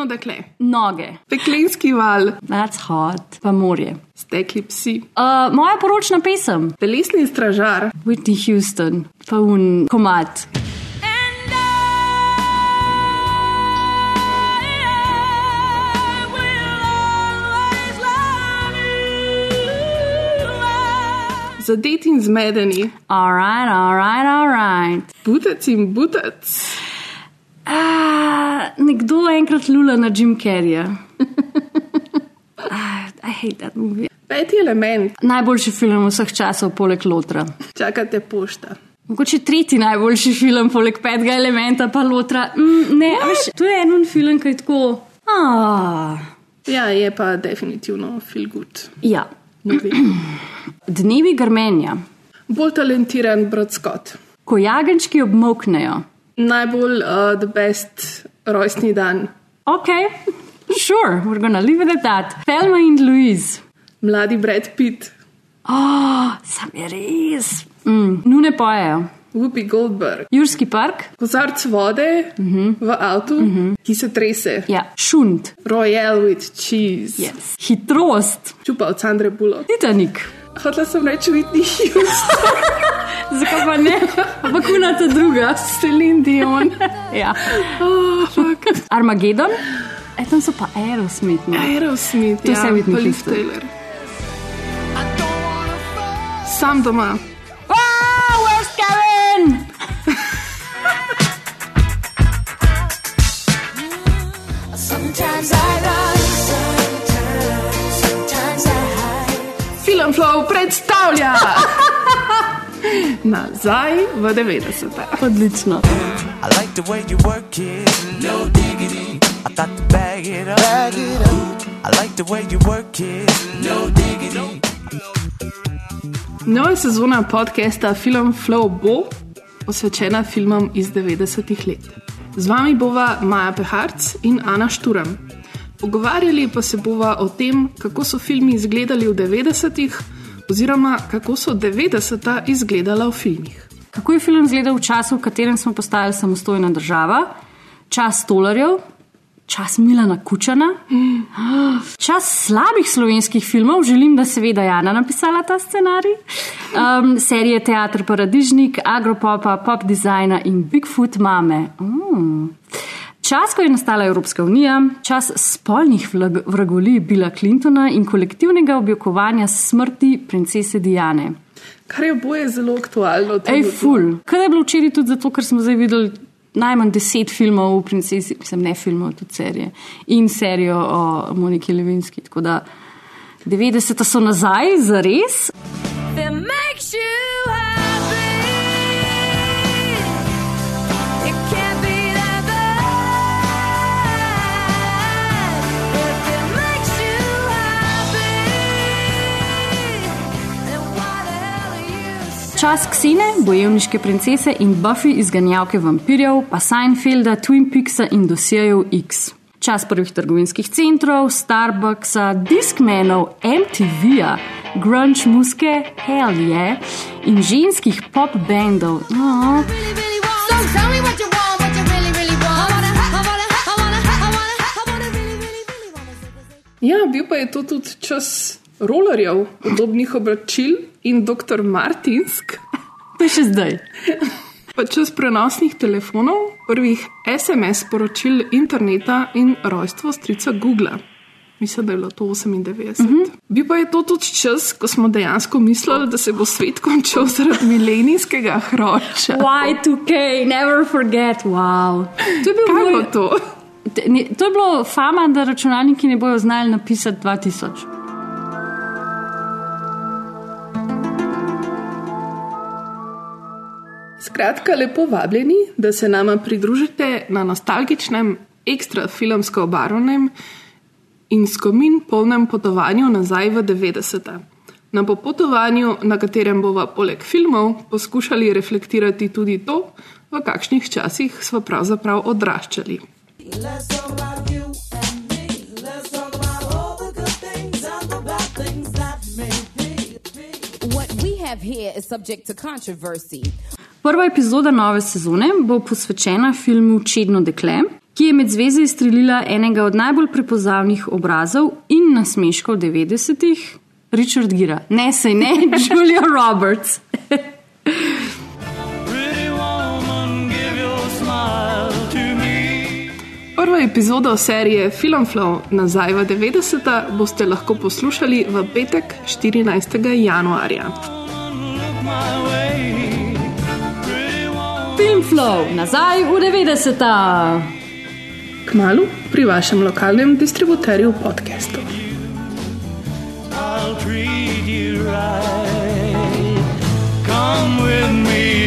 Čidno dekle. Noge, Peklenski val, that's hot, pa morje. stekli psi, Uh, moja poročna pesem, telesni stražar, Whitney Houston, pa un komat. zadet in zmedeni, Alright, alright, alright. butec in butec, Uh, nekdo enkrat lula na Jim Carreya. Ah, I hate that movie. peti element, Najboljši film vseh časov, poleg Lotra. čakate pošta. Mogoče tretji najboljši film, poleg petega elementa, pa Lotra. Mm, ne, veš, to je en film, ki je tako. Ah, Ja, je pa definitivno feel good. ja. Dnevi grmenja, Bolj talentiran brat Scott, ko jagenčki obmoknejo. Najbolj uh, the best rojstni dan, Ok, sure, we're gonna leave it at that. Thelma in Louise. mladi Brad Pitt, Oh, sam je res. Mm, nune pojejo. Whoopi Goldberg, Jurski park, kozarc vode uh -huh. v avtu, uh -huh. ki se trese, ja, šunt, Royale with cheese, yes. hitrost, čupa od Sandre Bullock. Titanik. Hotela sem reči Whitney Houston, Zakaj pa ne? Ampak kuna ta druga. Celine Dion, Ja. oh, fuck. Armageddon, e tam so pa Aerosmith. ne? Aerosmith, To ja, vse Whitney pa Liv. Taylor. Sam doma. Wow, where's Kevin? Sometimes I run, sometimes, sometimes I hide. Film Flow nazaj v 90-te. Odlično. I like the way you work it, no diggity. I thought to bag it up. Bag it up. I like the way you work it, no diggity. Nova sezona podcasta Film Flow bo posvečena filmom iz 90-ih let. Z vami bova Maja Peharc in Ana Šturam. Pogovarjali pa se bova o tem, kako so filmi izgledali v 90-ih, oziroma kako so 90-ta izgledala v filmih. Kako je film izgledal v času, v katerem smo postali samostojna država, čas tolarjev, čas Milana Kučana, čas slabih slovenskih filmov, želim, da seveda Jana napisala ta scenarij, um, serije Teatr Paradižnik, Agropopa, Pop Designa in Bigfoot Mame. Mm. Čas, ko je nastala Evropska unija, čas spolnih vragolij Billa Clintona in kolektivnega objokovanja smrti princese Diane. Kar je oboje zelo aktualno. Ej, ful. Kaj je bilo včeraj tudi zato, ker smo zdaj videli najmanj deset filmov o princesi, mislim, ne filmov, tudi serije in serijo o Moniki Levinski. Tako da 90 so nazaj, za res. That makes Čas Ksine, bojevniške princese in Buffy izganjavke vampirjev, pa Seinfelda, Twin Peaksa in dosjejev X. Čas prvih trgovinskih centrov, Starbucksa, Discmanov, MTV-ja, grunge muske, Hell yeah, in ženskih pop bendov. Oh. Ja, bil pa je to tudi čas rolerjev, podobnih oblačil in dr. Martinsk. To je še zdaj. Pa čas prenosnih telefonov, prvih SMS sporočil interneta in rojstvo strica Google. Mislim, da je bilo to 98. Mm -hmm. Bi pa je to tudi čas, ko smo dejansko mislili, da se bo svet končal zaradi milenijskega hroča. Y2K, never forget, wow. To je bil Kaj moj, to? te- ne, to je bilo fama, da računalniki ne bojo znali napisati 2000. Skratka, lepo vabljeni, da se nama pridružite na nostalgičnem, ekstra filmsko obarvanem in skomin polnem potovanju nazaj v 90-ta. Na popotovanju, na katerem bova poleg filmov poskušali reflektirati tudi to, v kakšnih časih smo pravzaprav odraščali. Let's talk about you and me. Let's we have here is subject to controversy. Prva epizoda nove sezone bo posvečena filmu Čedno dekle, ki je med zveze izstrelila enega od najbolj prepoznavnih obrazov in nasmeškov 90-ih, Richard Gira. Ne, sej ne, Julia Roberts. Prvo epizodo serije Film Flow nazaj v 90-ta boste lahko poslušali v petek 14. januarja. Woman. Film Flow, nazaj v 90-ta. Kmalu pri vašem lokalnem distributerju podcastov. I'll treat you right. Come with me.